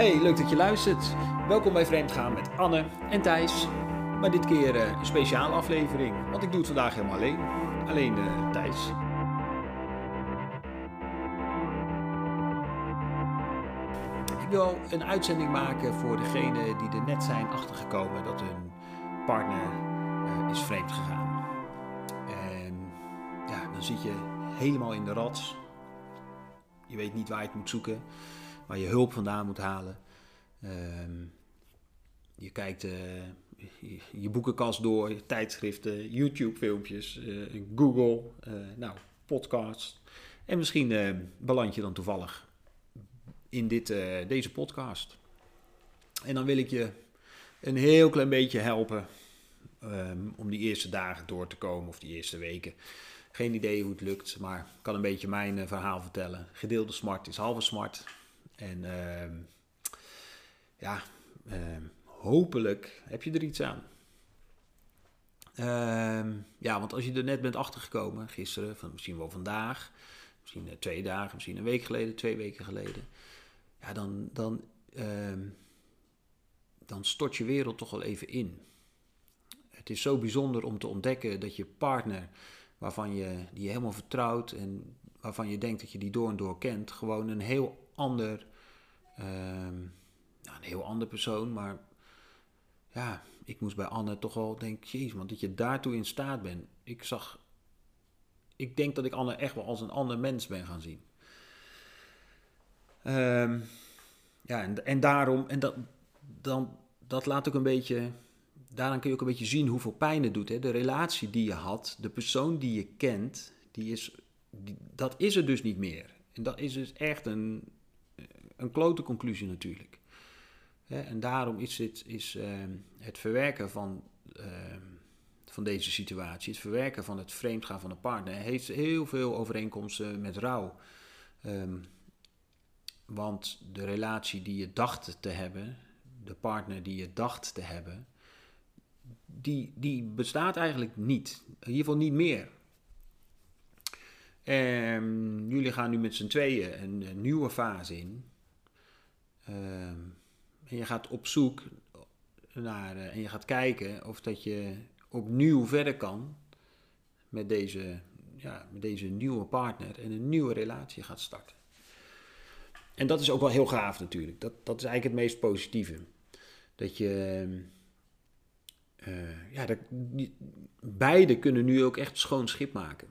Hey, leuk dat je luistert. Welkom bij Vreemdgaan met Anne en Thijs. Maar dit keer eh, een speciale aflevering, want ik doe het vandaag helemaal alleen. Alleen uh, Thijs. Ik wil een uitzending maken voor degenen die er net zijn achtergekomen dat hun partner uh, is vreemd gegaan. En ja, dan zit je helemaal in de rat. Je weet niet waar je het moet zoeken waar je hulp vandaan moet halen. Ehm, je kijkt uh, je, boekenkast door, tijdschriften, YouTube-filmpjes, uh, Google, uh, nou, podcast. En misschien beland je dan toevallig in dit, deze podcast. En dan wil ik je een heel klein beetje helpen um, om die eerste dagen door te komen of die eerste weken. Geen idee hoe het lukt, maar ik kan een beetje mijn verhaal vertellen. Gedeelde smart is halve smart. En uh, ja, uh, hopelijk heb je er iets aan. Uh, ja, want als je er net bent achtergekomen, gisteren, van misschien wel vandaag, misschien uh, twee dagen, misschien een week geleden, twee weken geleden, ja, dan, dan, ehm, dan stort je wereld toch wel even in. Het is zo bijzonder om te ontdekken dat je partner, waarvan je die je helemaal vertrouwt en waarvan je denkt dat je die door en door kent, gewoon een heel ander Ehm, nou, een heel ander persoon, maar ja, ik moest bij Anne toch wel denken, jezus man, dat je daartoe in staat bent. Ik zag, ik denk dat ik Anne echt wel als een ander mens ben gaan zien. Um, ja, en, en daarom, en dat, dan, dat laat ook een beetje, daaraan kun je ook een beetje zien hoeveel pijn het doet. Hè? De relatie die je had, de persoon die je kent, die is, dat is er dus niet meer. En dat is dus echt een, een klote conclusie natuurlijk. en daarom is, het, is ehm, het verwerken van, ehm, van deze situatie, het verwerken van het vreemdgaan van een partner, heeft heel veel overeenkomsten met rouw. Ehm, want de relatie die je dacht te hebben, de partner die je dacht te hebben, die, die bestaat eigenlijk niet. In ieder geval niet meer. Jullie gaan nu met z'n tweeën een nieuwe fase in. Ehm, en je gaat op zoek naar uh, en je gaat kijken of dat je opnieuw verder kan met deze, ja, met deze nieuwe partner en een nieuwe relatie gaat starten. En dat is ook wel heel gaaf natuurlijk. Dat, dat is eigenlijk het meest positieve. Dat je. Uh, ja, dat, beide kunnen nu ook echt schoon schip maken.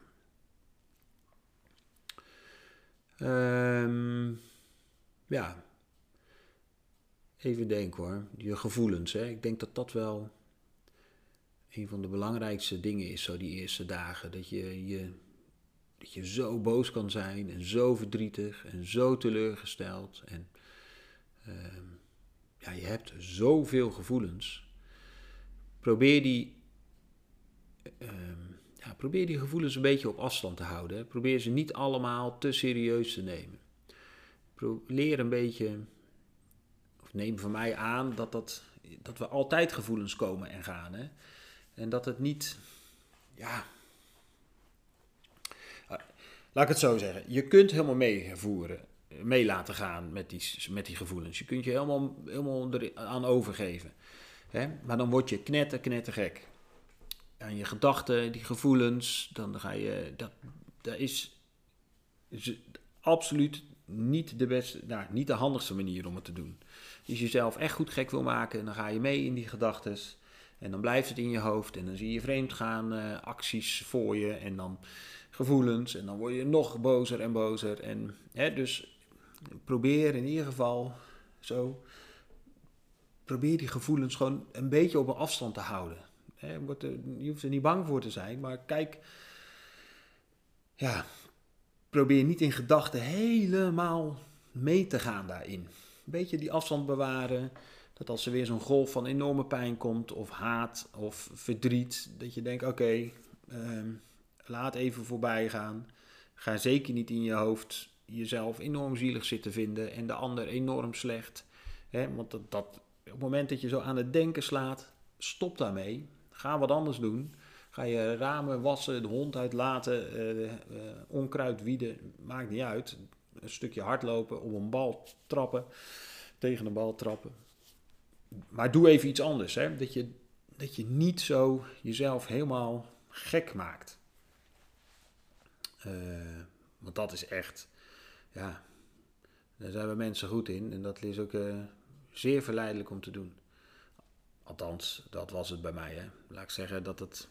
Um, ja, Even denken hoor, je gevoelens. Hè? Ik denk dat dat wel een van de belangrijkste dingen is, zo die eerste dagen. Dat je, je, dat je zo boos kan zijn en zo verdrietig en zo teleurgesteld. En uh, ja, je hebt zoveel gevoelens. Probeer die, uh, ja, probeer die gevoelens een beetje op afstand te houden. Probeer ze niet allemaal te serieus te nemen. Leer een beetje neem van mij aan dat, dat, dat we altijd gevoelens komen en gaan. Hè? En dat het niet, ja. Ah, laat ik het zo zeggen. Je kunt helemaal meevoeren, mee laten gaan met die, met die gevoelens. Je kunt je helemaal, helemaal aan overgeven. Hè? Maar dan word je knetter, knettergek. En je gedachten, die gevoelens, dan ga je. Dat, dat is, absoluut niet de beste, nou, niet de handigste manier om het te doen. Je jezelf echt goed gek wil maken, dan ga je mee in die gedachten. En dan blijft het in je hoofd. En dan zie je vreemd gaan uh, acties voor je. En dan gevoelens. En dan word je nog bozer en bozer. En, hè, dus probeer in ieder geval zo. Probeer die gevoelens gewoon een beetje op een afstand te houden. Hè, je hoeft er niet bang voor te zijn. Maar kijk. Ja, probeer niet in gedachten helemaal mee te gaan daarin beetje die afstand bewaren. Dat als er weer zo'n golf van enorme pijn komt, of haat, of verdriet, dat je denkt: oké, ehm, laat even voorbij gaan. Ga zeker niet in je hoofd jezelf enorm zielig zitten vinden en de ander enorm slecht. Want dat, dat, op het moment dat je zo aan het denken slaat, stop daarmee. Ga wat anders doen. Ga je ramen wassen, de hond uitlaten, uh, uh, onkruid wieden, maakt niet uit een stukje hardlopen, op een bal trappen. tegen de bal trappen. Maar doe even iets anders. Hè? Dat, je, dat je niet zo jezelf helemaal gek maakt. Uh, want dat is echt, ja, daar zijn we mensen goed in. En dat is ook uh, zeer verleidelijk om te doen. Althans, dat was het bij mij. Hè. Laat ik zeggen dat het.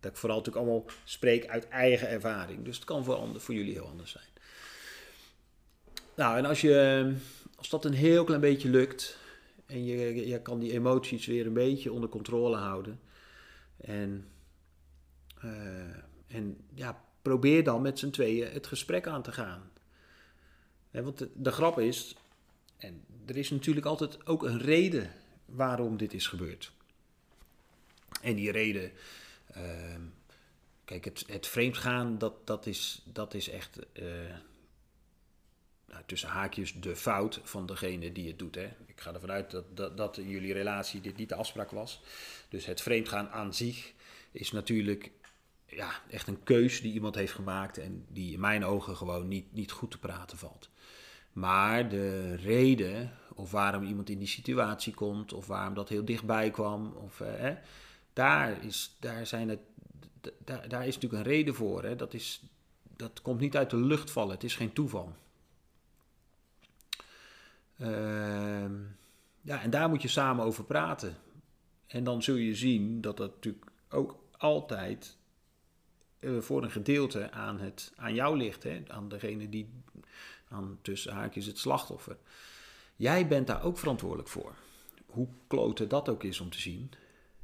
Dat ik vooral natuurlijk allemaal spreek uit eigen ervaring. Dus het kan voor, ander, voor jullie heel anders zijn. Nou, en als, je, als dat een heel klein beetje lukt. En je, je kan die emoties weer een beetje onder controle houden. En, uh, en ja, probeer dan met z'n tweeën het gesprek aan te gaan. want de, grap is, en er is natuurlijk altijd ook een reden waarom dit is gebeurd. En die reden, uh, kijk, het, het vreemdgaan, dat, dat, is, dat is echt uh, nou, tussen haakjes de fout van degene die het doet. Hè. Ik ga ervan uit dat, dat, dat in jullie relatie dit niet de afspraak was. Dus het vreemdgaan aan zich is natuurlijk ja, echt een keus die iemand heeft gemaakt en die in mijn ogen gewoon niet, niet goed te praten valt. Maar de reden of waarom iemand in die situatie komt of waarom dat heel dichtbij kwam, of, eh, daar, is, daar, zijn het, daar, daar is natuurlijk een reden voor. Hè. Dat, is, dat komt niet uit de lucht vallen, het is geen toeval. Uh, ja, en daar moet je samen over praten. En dan zul je zien dat dat natuurlijk ook altijd uh, voor een gedeelte aan, het, aan jou ligt. Hè? Aan degene die, aan tussen haakjes, het slachtoffer. Jij bent daar ook verantwoordelijk voor. Hoe klote dat ook is om te zien.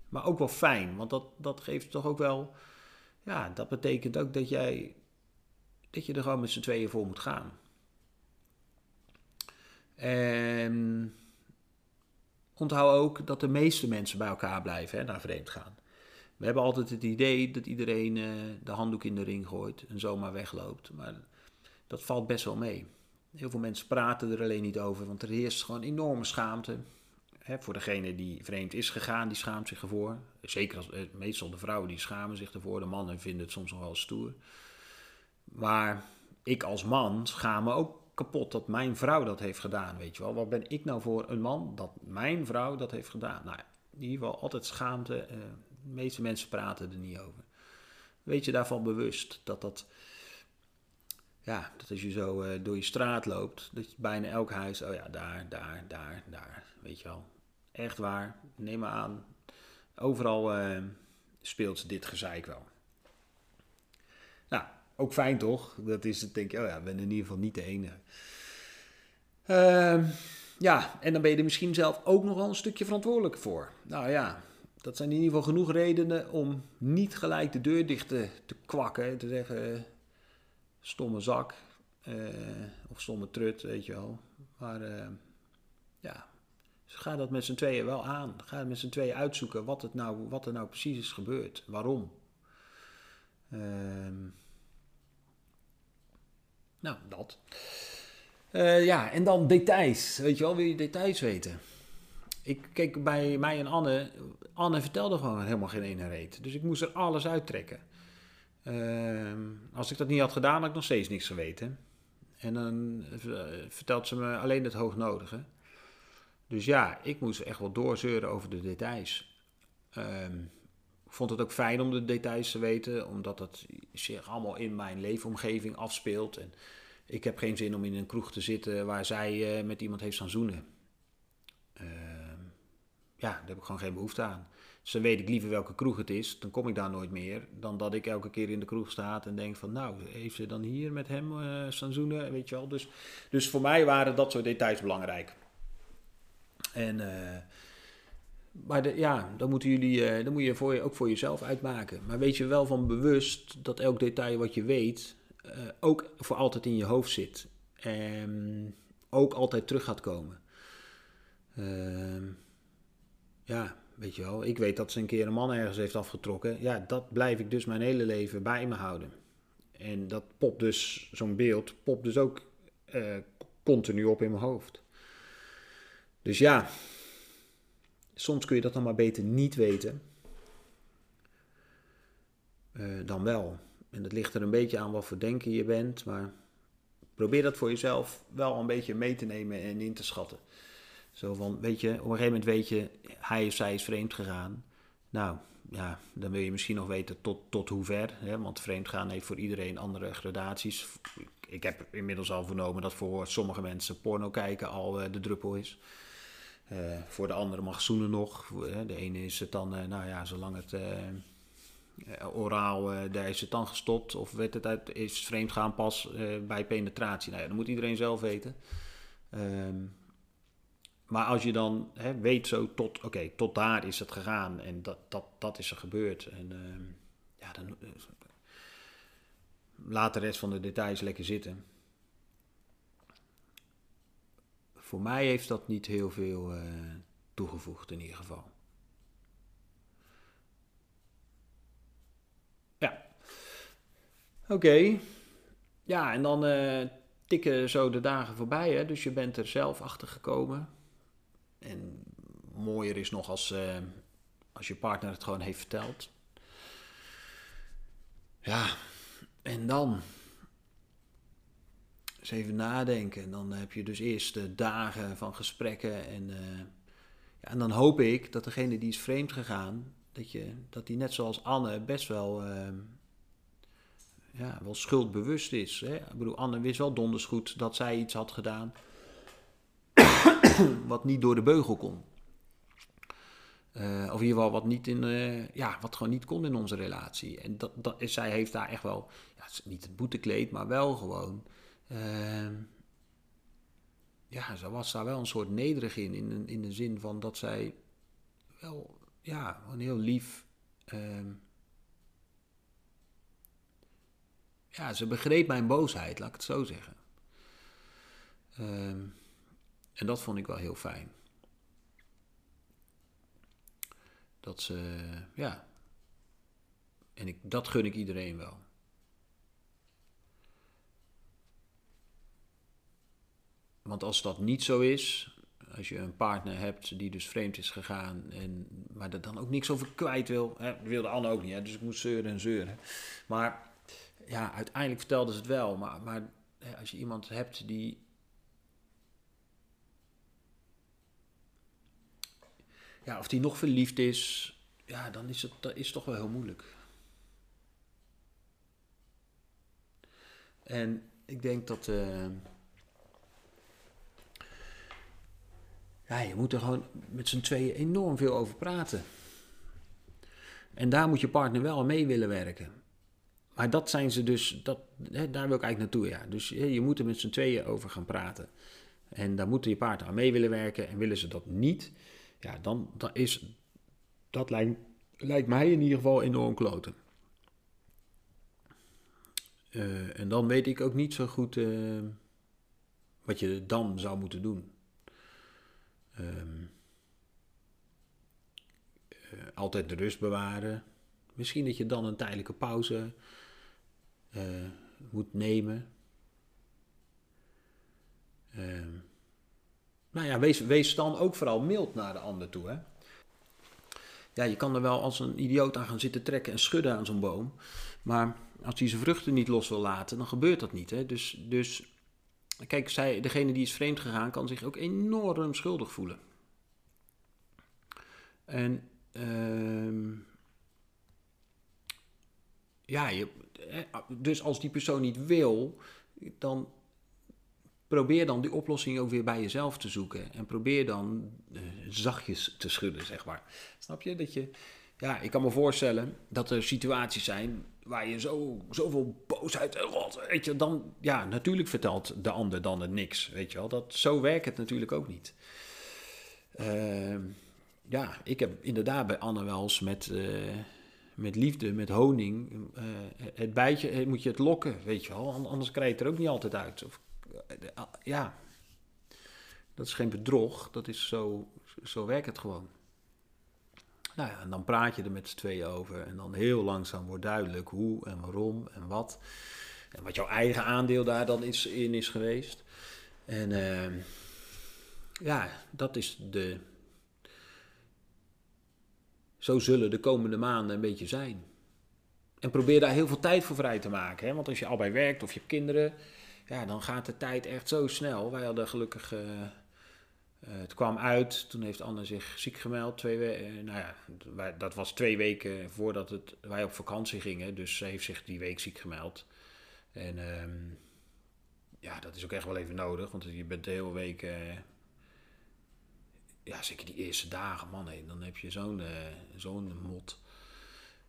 Maar ook wel fijn, want dat, dat geeft toch ook wel... Ja, dat betekent ook dat jij... Dat je er gewoon met z'n tweeën voor moet gaan. En onthoud ook dat de meeste mensen bij elkaar blijven hè, naar vreemd gaan. We hebben altijd het idee dat iedereen uh, de handdoek in de ring gooit en zomaar wegloopt. Maar dat valt best wel mee. Heel veel mensen praten er alleen niet over, want er heerst gewoon enorme schaamte. Hè, voor degene die vreemd is gegaan, die schaamt zich ervoor. Zeker als, eh, meestal de vrouwen die schamen zich ervoor. De mannen vinden het soms nog wel stoer. Maar ik als man schaam me ook kapot dat mijn vrouw dat heeft gedaan, weet je wel. Wat ben ik nou voor een man dat mijn vrouw dat heeft gedaan? Nou, in ieder geval altijd schaamte. Uh, de meeste mensen praten er niet over. Weet je daarvan bewust dat dat, ja, dat als je zo uh, door je straat loopt, dat je bijna elk huis, oh ja, daar, daar, daar, daar, weet je wel. Echt waar, neem maar aan, overal uh, speelt dit gezeik wel. Ook fijn toch? Dat is het, denk je, oh ja, ik ben in ieder geval niet de enige. Uh, ja, en dan ben je er misschien zelf ook nog wel een stukje verantwoordelijk voor. Nou ja, dat zijn in ieder geval genoeg redenen om niet gelijk de deur dicht te, te kwakken. Te zeggen, stomme zak uh, of stomme trut, weet je wel. Maar uh, ja, dus ga dat met z'n tweeën wel aan. Ga met z'n tweeën uitzoeken wat, het nou, wat er nou precies is gebeurd. Waarom. Uh, nou, dat. Uh, ja, en dan details. Weet je wel, wil je details weten? Ik keek bij mij en Anne. Anne vertelde gewoon helemaal geen ene reet. Dus ik moest er alles uittrekken. Uh, als ik dat niet had gedaan, had ik nog steeds niks geweten. En dan uh, vertelt ze me alleen het hoognodige. Dus ja, ik moest echt wel doorzeuren over de details. Ehm, vond het ook fijn om de details te weten, omdat het zich allemaal in mijn leefomgeving afspeelt. En ik heb geen zin om in een kroeg te zitten waar zij uh, met iemand heeft staan zoenen. Uh, ja, daar heb ik gewoon geen behoefte aan. Dus dan weet ik liever welke kroeg het is, dan kom ik daar nooit meer. Dan dat ik elke keer in de kroeg sta en denk van, nou, heeft ze dan hier met hem uh, zoenen, weet je wel. Dus, dus voor mij waren dat soort details belangrijk. En, uh, maar de, ja, dan moeten jullie, uh, dan moet je, voor je ook voor jezelf uitmaken. Maar weet je wel van bewust dat elk detail wat je weet, ook voor altijd in je hoofd zit. En ook altijd terug gaat komen. Ehm ja, weet je wel, ik weet dat ze een keer een man ergens heeft afgetrokken. Ja, dat blijf ik dus mijn hele leven bij me houden. En dat popt dus, zo'n beeld, popt dus ook uh, continu op in mijn hoofd. Dus ja, soms kun je dat dan maar beter niet weten uh, dan wel. En dat ligt er een beetje aan wat voor denken je bent, maar probeer dat voor jezelf wel een beetje mee te nemen en in te schatten. Zo van, weet je, op een gegeven moment weet je, hij of zij is vreemd gegaan. Nou, ja, dan wil je misschien nog weten tot, tot hoe ver. Hè? Want vreemdgaan heeft voor iedereen andere gradaties. Ik heb inmiddels al vernomen dat voor sommige mensen porno kijken al uh, de druppel is. Uh, voor de andere mag zoenen nog. De ene is het dan, uh, nou ja, zolang het oraal, daar is het dan gestopt. Of weet het uit, is vreemdgaan pas bij penetratie. Nou ja, dat moet iedereen zelf weten. Um, maar als je dan hè, weet zo tot, oké, tot daar is het gegaan en dat, dat, dat is er gebeurd. En uh, ja, dan laat de rest van de details lekker zitten. Voor mij heeft dat niet heel veel uh, toegevoegd in ieder geval. Ja. Oké. Ja, en dan uh, tikken zo de dagen voorbij. Hè? Dus je bent er zelf achter gekomen. En mooier is nog als, uh, als je partner het gewoon heeft verteld. Ja, en dan even nadenken. Dan heb je dus eerst de dagen van gesprekken. En, uh, ja, en dan hoop ik dat degene die is vreemd gegaan, dat, je, dat die net zoals Anne best wel, uh, ja, wel schuldbewust is. Hè? Ik bedoel, Anne wist wel donders goed dat zij iets had gedaan wat niet door de beugel kon. Uh, of in ieder geval wat, niet in, uh, ja, wat gewoon niet kon in onze relatie. En dat, dat, zij heeft daar echt wel, ja, niet het boetekleed, maar wel gewoon. Uh, ja, ze was daar wel een soort nederig in, in, in de zin van dat zij wel, ja, een heel lief. Ehm, ja, ze begreep mijn boosheid, laat ik het zo zeggen. Um, en dat vond ik wel heel fijn. Dat ze, ja. En ik, dat gun ik iedereen wel. Want als dat niet zo is, als je een partner hebt die dus vreemd is gegaan, en, maar er dan ook niks over kwijt wil, hè, wilde Anne ook niet, hè, dus ik moet zeuren en zeuren. Maar ja, uiteindelijk vertelde ze het wel, maar, maar als je iemand hebt die ja, of die nog verliefd is, ja, dan is het, dat is toch wel heel moeilijk. En ik denk dat. Uh, ja, je moet er gewoon met z'n tweeën enorm veel over praten. En daar moet je partner wel mee willen werken. Maar dat zijn ze dus, dat, hè, daar wil ik eigenlijk naartoe. Ja. Dus je moet er met z'n tweeën over gaan praten. En daar moeten je partner aan mee willen werken. En willen ze dat niet, ja, dan, dan is dat lijkt, mij in ieder geval enorm kloten. Uh, en dan weet ik ook niet zo goed uh, wat je dan zou moeten doen. Um, altijd de rust bewaren. Misschien dat je dan een tijdelijke pauze moet nemen. Uh, nou ja, wees, wees dan ook vooral mild naar de ander toe. Hè? Ja, je kan er wel als een idioot aan gaan zitten trekken en schudden aan zo'n boom. Maar als hij zijn vruchten niet los wil laten, dan gebeurt dat niet. Hè? Dus, dus kijk, zij, degene die is vreemd gegaan, kan zich ook enorm schuldig voelen. En uh, ja, je, dus als die persoon niet wil, dan probeer dan die oplossing ook weer bij jezelf te zoeken. En probeer dan uh, zachtjes te schudden, zeg maar. Snap je? Dat je, ja, ik kan me voorstellen dat er situaties zijn waar je zo, zoveel boosheid en rot, weet je, dan, ja, natuurlijk vertelt de ander dan het niks, weet je wel. Dat, zo werkt het natuurlijk ook niet. Uh, ja, ik heb inderdaad bij Anne wel eens met, uh, met liefde, met honing, uh, het bijtje, moet je het lokken, weet je wel. Anders krijg je het er ook niet altijd uit. Of ja, dat is geen bedrog, dat is zo, zo werkt het gewoon. Nou ja, en dan praat je er met z'n tweeën over en dan heel langzaam wordt duidelijk hoe en waarom en wat. En wat jouw eigen aandeel daar dan is, in is geweest. En uh, ja, dat is de. Zo zullen de komende maanden een beetje zijn. En probeer daar heel veel tijd voor vrij te maken. Hè? Want als je al bij werkt of je hebt kinderen, ja, dan gaat de tijd echt zo snel. Wij hadden gelukkig... het kwam uit, toen heeft Anne zich ziek gemeld. Twee we- nou ja, dat was twee weken voordat het, wij op vakantie gingen. Dus ze heeft zich die week ziek gemeld. En ehm, ja, dat is ook echt wel even nodig, want je bent de hele week, eh, ja, zeker die eerste dagen, man, dan heb je zo'n eh, zo'n mot.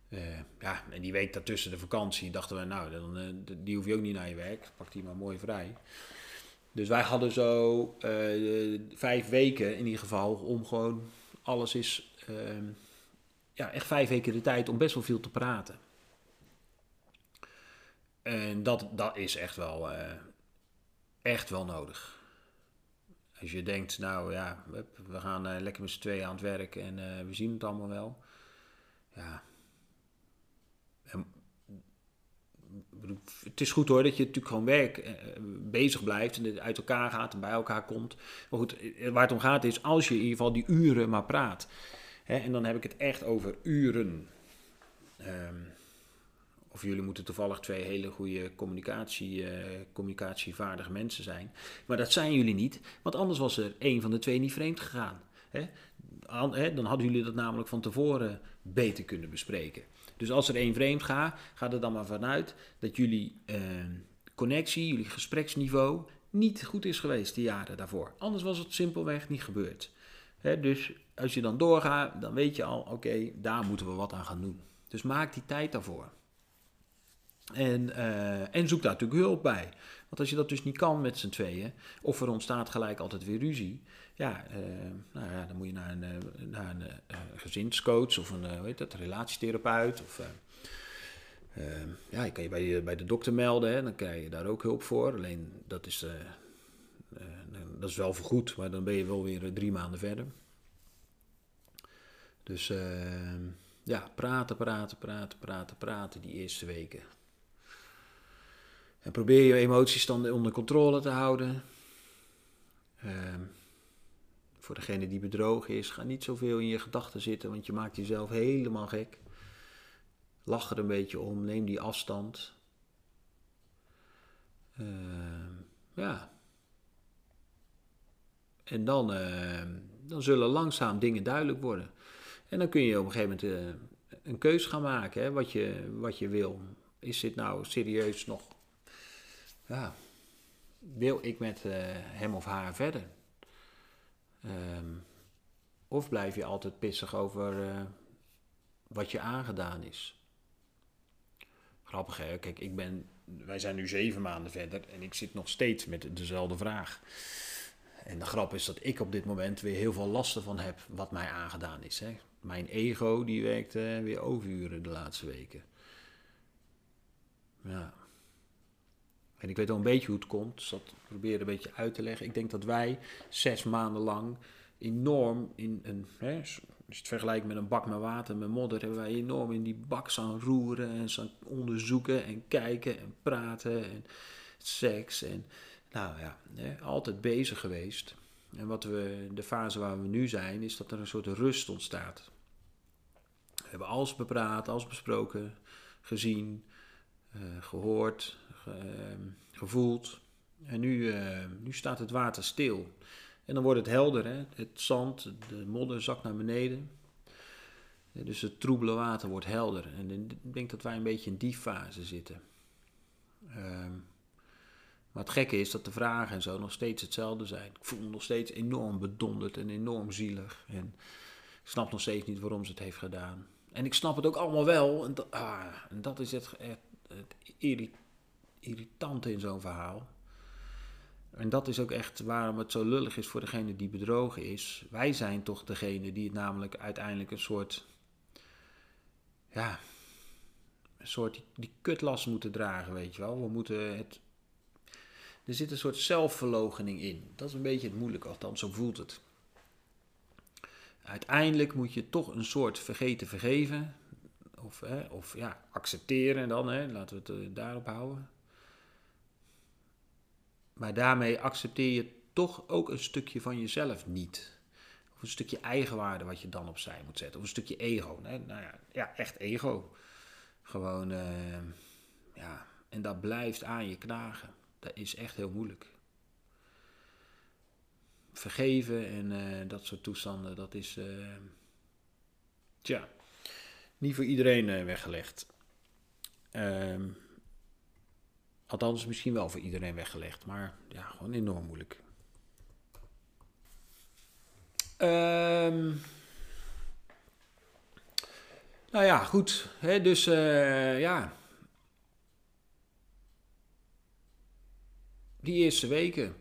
Eh, ja, en die week daartussen de vakantie dachten we, nou, dan, eh, die hoef je ook niet naar je werk, pak die maar mooi vrij. Dus wij hadden zo eh, vijf weken in ieder geval om gewoon alles is, ehm, ja, echt vijf weken de tijd om best wel veel te praten. En dat, dat is echt wel, eh, echt wel nodig. Als je denkt, nou ja, we gaan eh, lekker met z'n tweeën aan het werk en we zien het allemaal wel. Ja. Het is goed hoor dat je natuurlijk gewoon werk eh, bezig blijft en uit elkaar gaat en bij elkaar komt. Maar goed, eh, waar het om gaat is als je in ieder geval die uren maar praat. Hè, en dan heb ik het echt over uren. Ehm, of jullie moeten toevallig twee hele goede communicatie, eh, communicatievaardige mensen zijn. Maar dat zijn jullie niet, want anders was er één van de twee niet vreemd gegaan. Hè? An- hè, Dan hadden jullie dat namelijk van tevoren beter kunnen bespreken. Dus als er één vreemd gaat, ga er dan maar vanuit dat jullie eh, connectie, jullie gespreksniveau niet goed is geweest de jaren daarvoor. Anders was het simpelweg niet gebeurd. Dus als je dan doorgaat, dan weet je al, oké, daar moeten we wat aan gaan doen. Dus maak die tijd daarvoor. En, eh, en zoek daar natuurlijk hulp bij. Want als je dat dus niet kan met z'n tweeën, of er ontstaat gelijk altijd weer ruzie, ja, eh, nou ja dan moet je naar een, eh, naar een gezinscoach of een hoe heet dat, relatietherapeut. Of, ja, je kan je bij, de- bij de dokter melden, hè, dan krijg je daar ook hulp voor. Alleen dat is, dat is wel vergoed, maar dan ben je wel weer drie maanden verder. Dus ja, praten, praten, praten, praten, praten die eerste weken. En probeer je emoties dan onder controle te houden. Ehm, voor degene die bedrogen is, ga niet zoveel in je gedachten zitten, want je maakt jezelf helemaal gek. Lach er een beetje om, neem die afstand. Ehm, ja. En dan, ehm, dan zullen langzaam dingen duidelijk worden. En dan kun je op een gegeven moment eh, een keus gaan maken, hè, wat, je, wat je wil. Is dit nou serieus nog ja, wil ik met eh, hem of haar verder? Ehm, of blijf je altijd pissig over eh, wat je aangedaan is? Grappig hè, kijk, ik ben, wij zijn nu zeven maanden verder en ik zit nog steeds met dezelfde vraag. En de grap is dat ik op dit moment weer heel veel last ervan heb wat mij aangedaan is. Hè. Mijn ego die werkt eh, weer overuren de laatste weken. Ja. En ik weet wel een beetje hoe het komt, dus dat probeer een beetje uit te leggen. Ik denk dat wij zes maanden lang enorm in een, hè, het vergelijkt met een bak met water, met modder, hebben wij enorm in die bak staan roeren en staan onderzoeken en kijken en praten en seks en nou ja, hè, altijd bezig geweest. En wat we, de fase waar we nu zijn, is dat er een soort rust ontstaat. We hebben alles bepraat, alles besproken, gezien, gehoord, ge- ehm, gevoeld. En nu, eh, nu staat het water stil. En dan wordt het helder, hè? het zand, de modder zakt naar beneden. Eh, Dus het troebele water wordt helder. En ik denk dat wij een beetje in die fase zitten. Ehm, maar het gekke is dat de vragen en zo nog steeds hetzelfde zijn. Ik voel me nog steeds enorm bedonderd en enorm zielig. En ik snap nog steeds niet waarom ze het heeft gedaan. En ik snap het ook allemaal wel. En dat, ah, en dat is het, het, het irri- irritante in zo'n verhaal. En dat is ook echt waarom het zo lullig is voor degene die bedrogen is. Wij zijn toch degene die het namelijk uiteindelijk een soort. Ja. Een soort die, die kutlast moeten dragen, weet je wel. We moeten het. Er zit een soort zelfverloochening in. Dat is een beetje het moeilijke, althans, zo voelt het. Uiteindelijk moet je toch een soort vergeten vergeven. Of, hè, of ja, accepteren dan, hè, laten we het eh, daarop houden. Maar daarmee accepteer je toch ook een stukje van jezelf niet. Of een stukje eigenwaarde wat je dan opzij moet zetten. Of een stukje ego. Hè? Nou ja, ja, echt ego. Gewoon, eh, ja, en dat blijft aan je knagen. dat is echt heel moeilijk. Vergeven en eh, dat soort toestanden, dat is. Uh, tja, niet voor iedereen uh, weggelegd. Um, althans, misschien wel voor iedereen weggelegd, maar ja, gewoon enorm moeilijk. Um, nou ja, goed. Hè, dus uh, ja. Die eerste weken.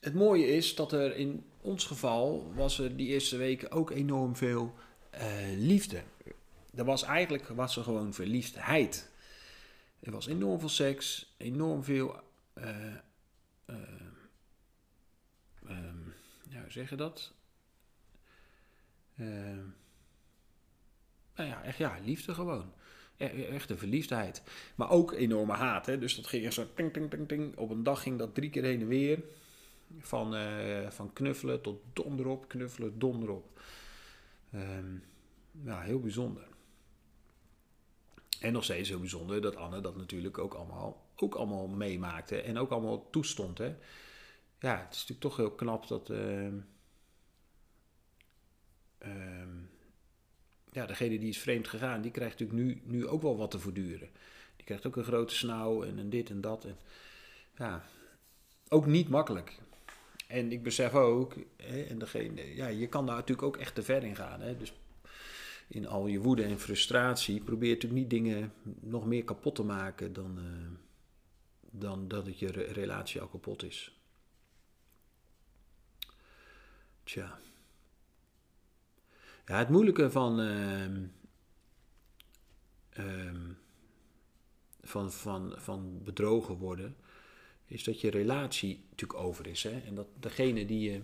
Het mooie is dat er in ons geval was er die eerste weken ook enorm veel uh, liefde. Er was eigenlijk was er gewoon verliefdheid. Er was enorm veel seks, enorm veel. Uh, ja, hoe zeg je dat? Uh, nou ja, echt ja, liefde gewoon. E-, e-, echte verliefdheid. Maar ook enorme haat. Hè? Dus dat ging echt zo ting, ting, ting, ting. Op een dag ging dat drie keer heen en weer. Van, uh, van knuffelen tot donderop, knuffelen, donderop. Um, ja, heel bijzonder. En nog steeds heel bijzonder dat Anne dat natuurlijk ook allemaal, ook allemaal meemaakte. En ook allemaal toestond. Hè? Ja, het is natuurlijk toch heel knap dat... Uh, um, ja, degene die is vreemd gegaan, die krijgt natuurlijk nu, nu ook wel wat te verduren. Die krijgt ook een grote snauw en dit en dat. En, ja, ook niet makkelijk. En ik besef ook, hè, en degene, ja, je kan daar natuurlijk ook echt te ver in gaan. Hè? Dus in al je woede en frustratie probeer natuurlijk niet dingen nog meer kapot te maken dan, uh, dan dat het je relatie al kapot is. Tja. Ja, het moeilijke van, uh, van, van, van bedrogen worden, is dat je relatie natuurlijk over is. Hè? En dat degene die je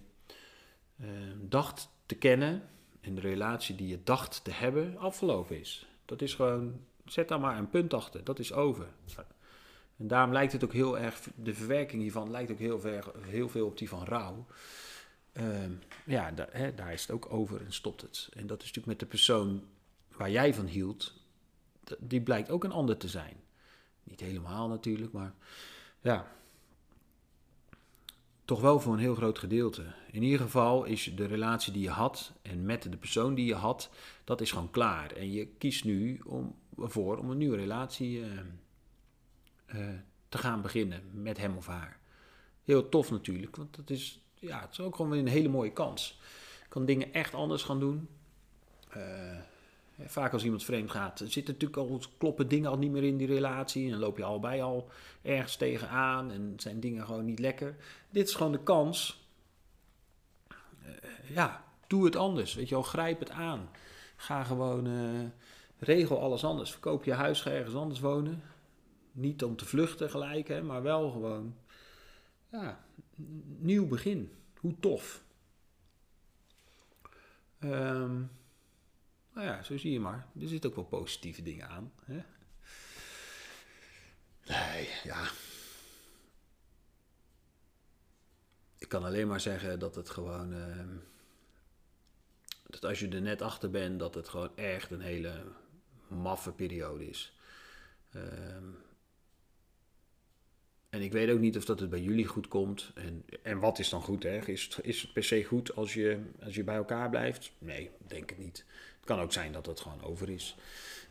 uh, dacht te kennen en de relatie die je dacht te hebben, afgelopen is. Dat is gewoon, zet daar maar een punt achter, dat is over. En daarom lijkt het ook heel erg, de verwerking hiervan lijkt ook heel, ver, heel veel op die van rouw. Ehm, ja, daar, hè, daar is het ook over en stopt het. En dat is natuurlijk met de persoon waar jij van hield, die blijkt ook een ander te zijn. Niet helemaal natuurlijk, maar ja. Toch wel voor een heel groot gedeelte. In ieder geval is de relatie die je had en met de persoon die je had, dat is gewoon klaar. En je kiest nu om, ervoor om een nieuwe relatie uh, uh, te gaan beginnen met hem of haar. Heel tof natuurlijk, want dat is ja, het is ook gewoon weer een hele mooie kans. Je kan dingen echt anders gaan doen. Uh, vaak als iemand vreemd gaat, zitten natuurlijk al kloppen dingen al niet meer in die relatie. En dan loop je allebei al ergens tegenaan en zijn dingen gewoon niet lekker. Dit is gewoon de kans. Uh, ja, doe het anders. Weet je wel, grijp het aan. Ga gewoon, uh, regel alles anders. Verkoop je huis, ga ergens anders wonen. Niet om te vluchten gelijk, hè, maar wel gewoon ja, nieuw begin. Hoe tof. Um, nou ja, zo zie je maar. Er zitten ook wel positieve dingen aan. Hè? Nee, ja. Ik kan alleen maar zeggen dat het gewoon. Uh, dat als je er net achter bent, dat het gewoon echt een hele maffe periode is. Uh, en ik weet ook niet of dat het bij jullie goed komt. En, en wat is dan goed? Hè? Is, is het per se goed als je, als je bij elkaar blijft? Nee, denk het niet. Kan ook zijn dat het gewoon over is.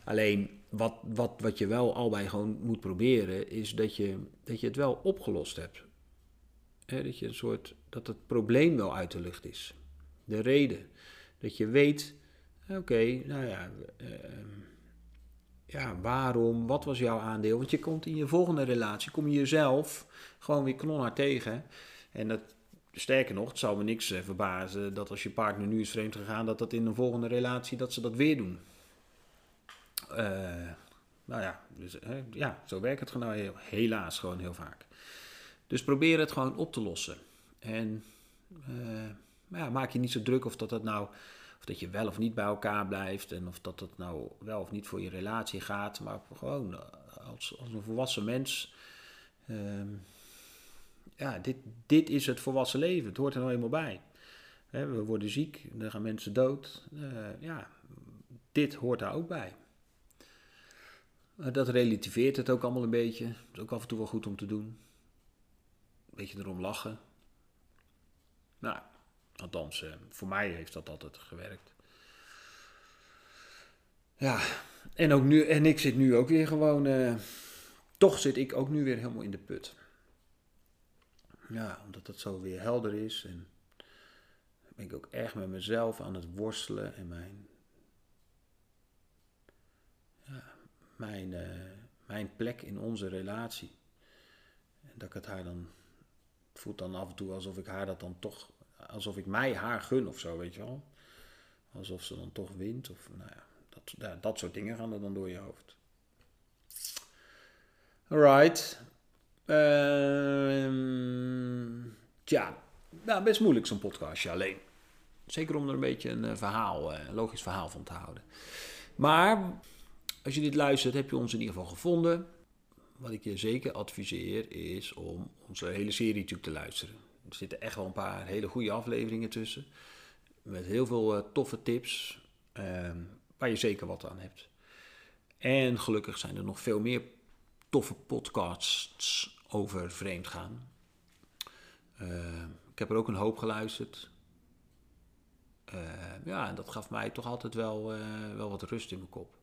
Alleen wat, wat, wat je wel albei gewoon moet proberen, is dat je, dat je het wel opgelost hebt. dat je een soort, dat het probleem wel uit de lucht is. De reden. Dat je weet, oké, nou ja, uh, ja, waarom, wat was jouw aandeel? Want je komt in je volgende relatie, kom je jezelf gewoon weer knonhard tegen. En dat, sterker nog, het zou me niks eh, verbazen dat als je partner nu is vreemd gegaan, dat dat in een volgende relatie, dat ze dat weer doen. Uh, nou ja, dus, ja, zo werkt het gewoon nou helaas gewoon heel vaak. Dus probeer het gewoon op te lossen. En ja, maak je niet zo druk of dat dat nou of dat je wel of niet bij elkaar blijft. En of dat het nou wel of niet voor je relatie gaat. Maar gewoon eh, als, als een volwassen mens. Uh, ja, dit, dit is het volwassen leven. Het hoort er nou eenmaal bij. we worden ziek, er gaan mensen dood. Uh, ja, dit hoort daar ook bij. dat relativeert het ook allemaal een beetje. Dat is ook af en toe wel goed om te doen. Een beetje erom lachen. Nou, althans, voor mij heeft dat altijd gewerkt. Ja, en, ook nu, en ik zit nu ook weer gewoon. Toch zit ik ook nu weer helemaal in de put. Ja, omdat het zo weer helder is. En ben ik ook erg met mezelf aan het worstelen. En mijn. Ja, mijn, uh, mijn plek in onze relatie. En dat ik het haar dan. Voelt dan af en toe alsof ik haar dat dan toch. Alsof ik mij haar gun of zo, weet je wel. Alsof ze dan toch wint. Of nou ja dat, dat soort dingen gaan er dan door je hoofd. Alright. Uh, tja, nou, best moeilijk zo'n podcastje alleen. Zeker om er een beetje een eh, verhaal, eh, een logisch verhaal van te houden. Maar als je dit luistert, heb je ons in ieder geval gevonden. Wat ik je zeker adviseer is om onze hele serie natuurlijk te luisteren. Er zitten echt wel een paar hele goede afleveringen tussen. Met heel veel uh, toffe tips. Uh, waar je zeker wat aan hebt. En gelukkig zijn er nog veel meer toffe podcasts over vreemdgaan. Uh, ik heb er ook een hoop geluisterd. Uh, ja, en dat gaf mij toch altijd wel, uh, wel wat rust in mijn kop.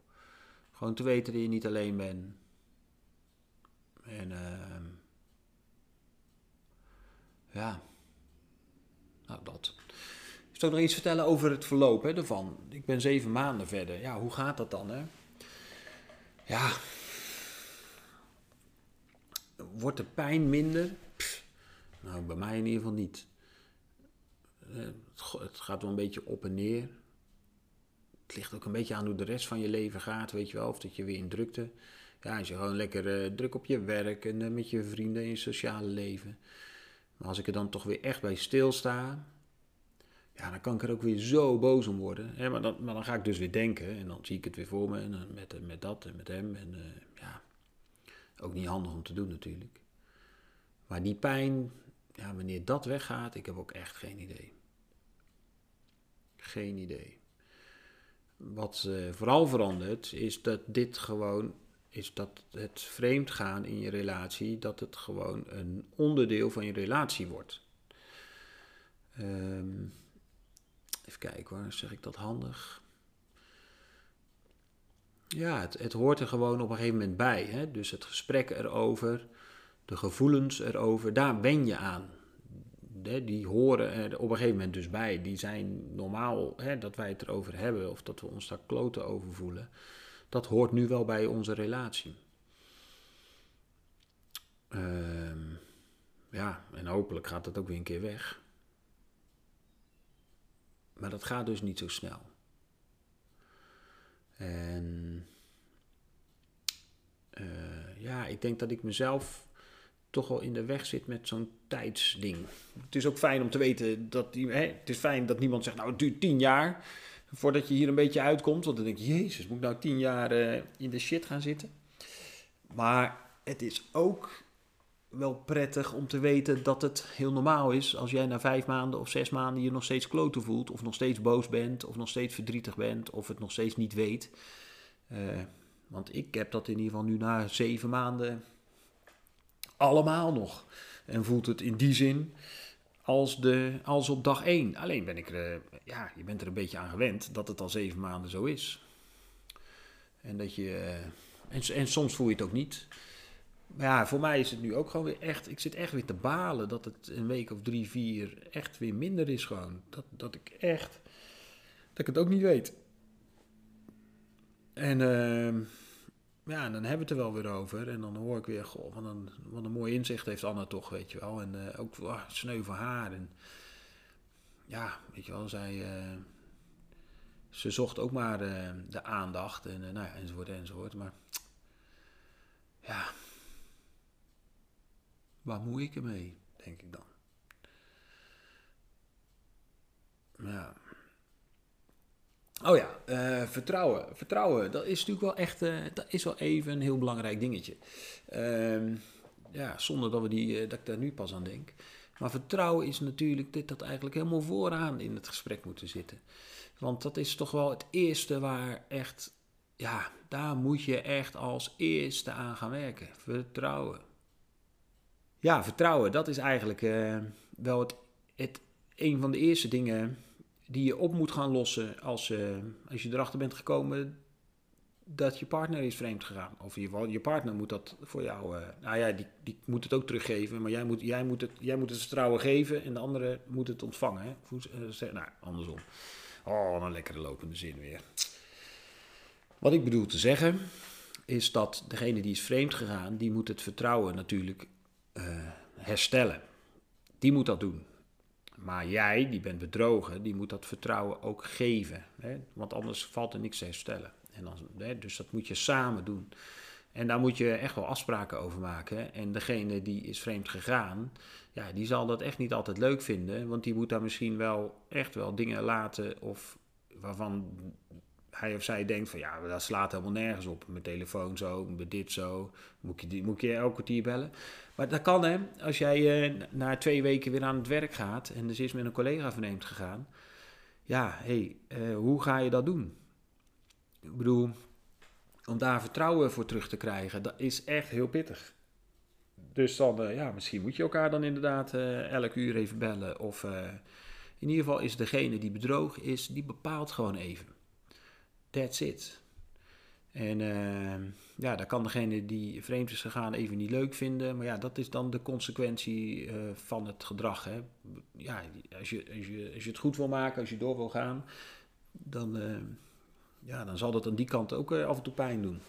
Gewoon te weten dat je niet alleen bent. En ehm, ja, nou dat ik zal nog iets vertellen over het verloop hè, ervan. Ik ben zeven maanden verder. Ja, hoe gaat dat dan? Hè? Ja. Wordt de pijn minder? nou, bij mij in ieder geval niet. Eh, het gaat wel een beetje op en neer. Het ligt ook een beetje aan hoe de rest van je leven gaat, weet je wel. Of dat je weer in drukte. Ja, als je gewoon lekker uh, druk op je werk en uh, met je vrienden in je sociale leven. Maar als ik er dan toch weer echt bij stilsta, ja, dan kan ik er ook weer zo boos om worden. Hè? Maar, dan, maar dan ga ik dus weer denken en dan zie ik het weer voor me. En eh, met, eh, met dat en met hem. En ook niet handig om te doen natuurlijk. Maar die pijn, ja, wanneer dat weggaat, ik heb ook echt geen idee. Geen idee. Wat uh, vooral verandert, is dat dit gewoon, is dat het vreemd gaan in je relatie, dat het gewoon een onderdeel van je relatie wordt. Um, Even kijken hoor, zeg ik dat handig? Ja, het, het hoort er gewoon op een gegeven moment bij. Hè? Dus het gesprek erover, de gevoelens erover, daar wen je aan. die horen er op een gegeven moment dus bij. Die zijn normaal hè, dat wij het erover hebben of dat we ons daar kloten over voelen. Dat hoort nu wel bij onze relatie. Ehm, ja, en hopelijk gaat dat ook weer een keer weg. Maar dat gaat dus niet zo snel. En uh, ja, ik denk dat ik mezelf toch wel in de weg zit met zo'n tijdsding. Het is ook fijn om te weten dat die, hè, het is fijn dat niemand zegt, nou het duurt tien jaar voordat je hier een beetje uitkomt. Want dan denk je, jezus, moet ik nou tien jaar uh, in de shit gaan zitten? Maar het is ook wel prettig om te weten dat het heel normaal is als jij na vijf maanden of zes maanden je nog steeds kloten voelt, of nog steeds boos bent, of nog steeds verdrietig bent, of het nog steeds niet weet. Uh, want ik heb dat in ieder geval nu na zeven maanden allemaal nog. En voelt het in die zin als, de, als op dag één. Alleen ben ik er, ja, je bent er een beetje aan gewend dat het al zeven maanden zo is. En dat je, eh, en soms voel je het ook niet. Ja, voor mij is het nu ook gewoon weer echt. Ik zit echt weer te balen dat het een week of drie, vier echt weer minder is gewoon. Dat, dat ik echt. Dat ik het ook niet weet. En uh, ja, dan hebben we het er wel weer over. En dan hoor ik weer, goh, wat een, wat een mooi inzicht heeft Anna toch, weet je wel. En uh, ook oh, haar. En ja, weet je wel, zij. Uh, ze zocht ook maar uh, de aandacht en nou ja, enzovoort enzovoort. Maar ja, Waar moet ik ermee, denk ik dan. Ja. Oh ja, uh, vertrouwen. Vertrouwen, dat is natuurlijk wel echt, uh, dat is wel even een heel belangrijk dingetje. Uh, ja, zonder dat, we die, uh, dat ik daar nu pas aan denk. Maar vertrouwen is natuurlijk dit dat eigenlijk helemaal vooraan in het gesprek moeten zitten. Want dat is toch wel het eerste waar echt ja, daar moet je echt als eerste aan gaan werken. Vertrouwen. Ja, vertrouwen, dat is eigenlijk uh, wel het, het, een van de eerste dingen die je op moet gaan lossen als, uh, als je erachter bent gekomen dat je partner is vreemd gegaan. Of je partner moet dat voor jou. Uh, nou ja, die, die moet het ook teruggeven. Maar jij moet, jij, moet het, jij moet het vertrouwen geven en de andere moet het ontvangen. Hè? Nou, andersom. Oh, een lekkere lopende zin weer. Wat ik bedoel te zeggen is dat degene die is vreemd gegaan, die moet het vertrouwen natuurlijk uh, herstellen. Die moet dat doen. Maar jij, die bent bedrogen, die moet dat vertrouwen ook geven. Hè? Want anders valt er niks te herstellen. En dan, hè, dus dat moet je samen doen. En daar moet je echt wel afspraken over maken. En degene die is vreemd gegaan, ja, die zal dat echt niet altijd leuk vinden. Want die moet daar misschien wel echt wel dingen laten of waarvan hij of zij denkt van ja, dat slaat helemaal nergens op. Mijn telefoon zo, met dit zo. Moet je, moet je elke kwartier bellen? Maar dat kan hè, als jij uh, na twee weken weer aan het werk gaat en dus is met een collega verneemd gegaan. Ja, hé, hey, uh, hoe ga je dat doen? Ik bedoel, om daar vertrouwen voor terug te krijgen, dat is echt heel pittig. Dus dan, uh, ja, misschien moet je elkaar dan inderdaad elk uur even bellen. Of in ieder geval is degene die bedrogen is, die bepaalt gewoon even. That's it. En uh, ja, daar kan degene die vreemd is gegaan even niet leuk vinden. Maar ja, dat is dan de consequentie uh, van het gedrag. Hè. Ja, als je, als, je, als je het goed wil maken, als je door wil gaan, dan, uh, ja, dan zal dat aan die kant ook af en toe pijn doen.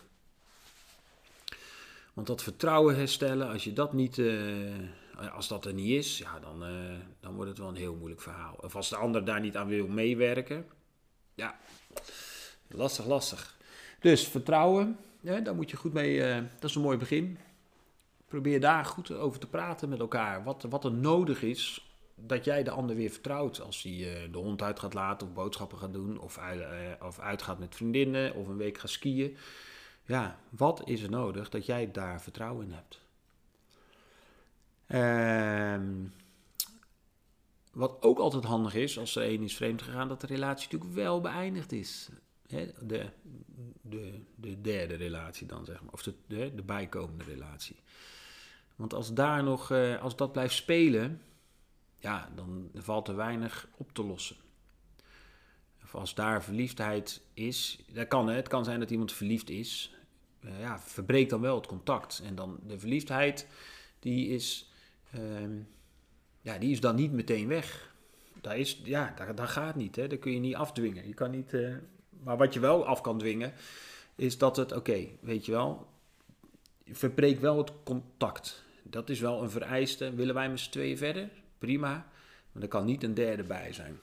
Want dat vertrouwen herstellen, als je dat niet, als dat er niet is, ja, dan, dan wordt het wel een heel moeilijk verhaal. Of als de ander daar niet aan wil meewerken, ja, Lastig, lastig. Dus vertrouwen, ja, daar moet je goed mee, uh, dat is een mooi begin. Probeer daar goed over te praten met elkaar. Wat, wat er nodig is dat jij de ander weer vertrouwt. Als hij uh, de hond uit gaat laten of boodschappen gaat doen. Of, uh, of uitgaat met vriendinnen of een week gaat skiën. Ja, wat is er nodig dat jij daar vertrouwen in hebt? Ehm, wat ook altijd handig is, als er één is vreemd gegaan, dat de relatie natuurlijk wel beëindigd is de, de, de derde relatie dan, zeg maar. Of de, de, de bijkomende relatie. Want als daar nog, eh, als dat blijft spelen, ja, dan valt er weinig op te lossen. Of als daar verliefdheid is, dat kan, het kan zijn dat iemand verliefd is. Uh, ja, verbreekt dan wel het contact. En dan de verliefdheid, die is, uh, ja, die is dan niet meteen weg. Daar is, ja, dat, dat gaat niet. Hè. Dat kun je niet afdwingen. Je kan niet uh, maar wat je wel af kan dwingen, is dat het, oké, weet je wel, verbreek wel het contact. Dat is wel een vereiste. Willen wij met z'n tweeën verder? Prima. Maar er kan niet een derde bij zijn.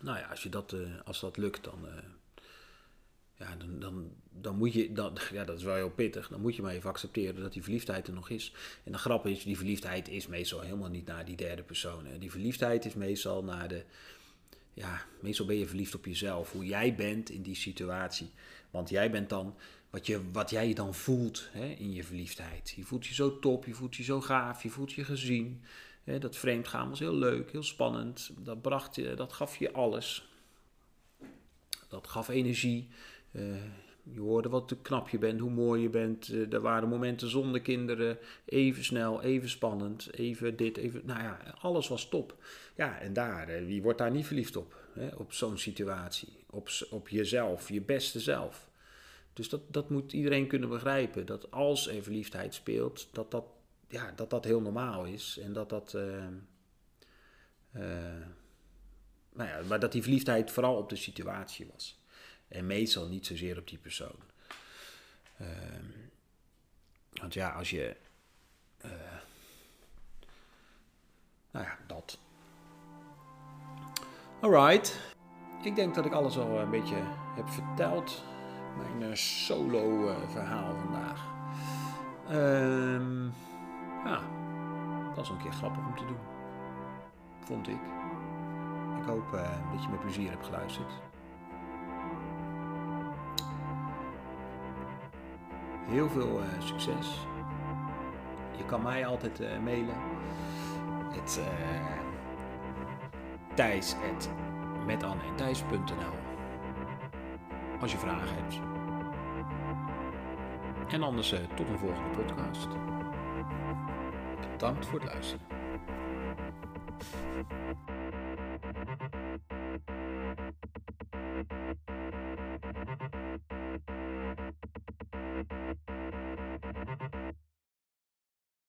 Nou ja, als, je dat, uh, als dat lukt, dan, uh, ja, dan, dan, dan moet je, dan, ja, dat is wel heel pittig. Dan moet je maar even accepteren dat die verliefdheid er nog is. En de grap is, die verliefdheid is meestal helemaal niet naar die derde persoon. Hè. Die verliefdheid is meestal naar de, ja, meestal ben je verliefd op jezelf. Hoe jij bent in die situatie. Want jij bent dan wat, je, wat jij dan voelt hè, in je verliefdheid. Je voelt je zo top, je voelt je zo gaaf, je voelt je gezien. Hè, dat vreemdgaan was heel leuk, heel spannend. Dat, bracht je, dat gaf je alles. Dat gaf energie. Uh, je hoorde wat te knap je bent, hoe mooi je bent. Uh, er waren momenten zonder kinderen. Even snel, even spannend. Even dit, even... Nou ja, alles was top. Ja, en daar, uh, wie wordt daar niet verliefd op? Hè? Op zo'n situatie. Op, op jezelf, je beste zelf. Dus dat, dat moet iedereen kunnen begrijpen. Dat als er verliefdheid speelt, dat dat, ja, dat, dat heel normaal is. En dat dat... Uh, nou ja, maar dat die verliefdheid vooral op de situatie was. En meestal niet zozeer op die persoon. Um, want ja, als je. Uh, nou ja, dat. Alright. Ik denk dat ik alles al een beetje heb verteld. Mijn uh, solo uh, verhaal vandaag. Um, ja, dat was een keer grappig om te doen. Vond ik. Ik hoop dat je met plezier hebt geluisterd. Heel veel uh, succes. Je kan mij altijd uh, mailen. Het uh, Thijs en Thijs.nl als je vragen hebt. En anders tot een volgende podcast. Bedankt voor het luisteren.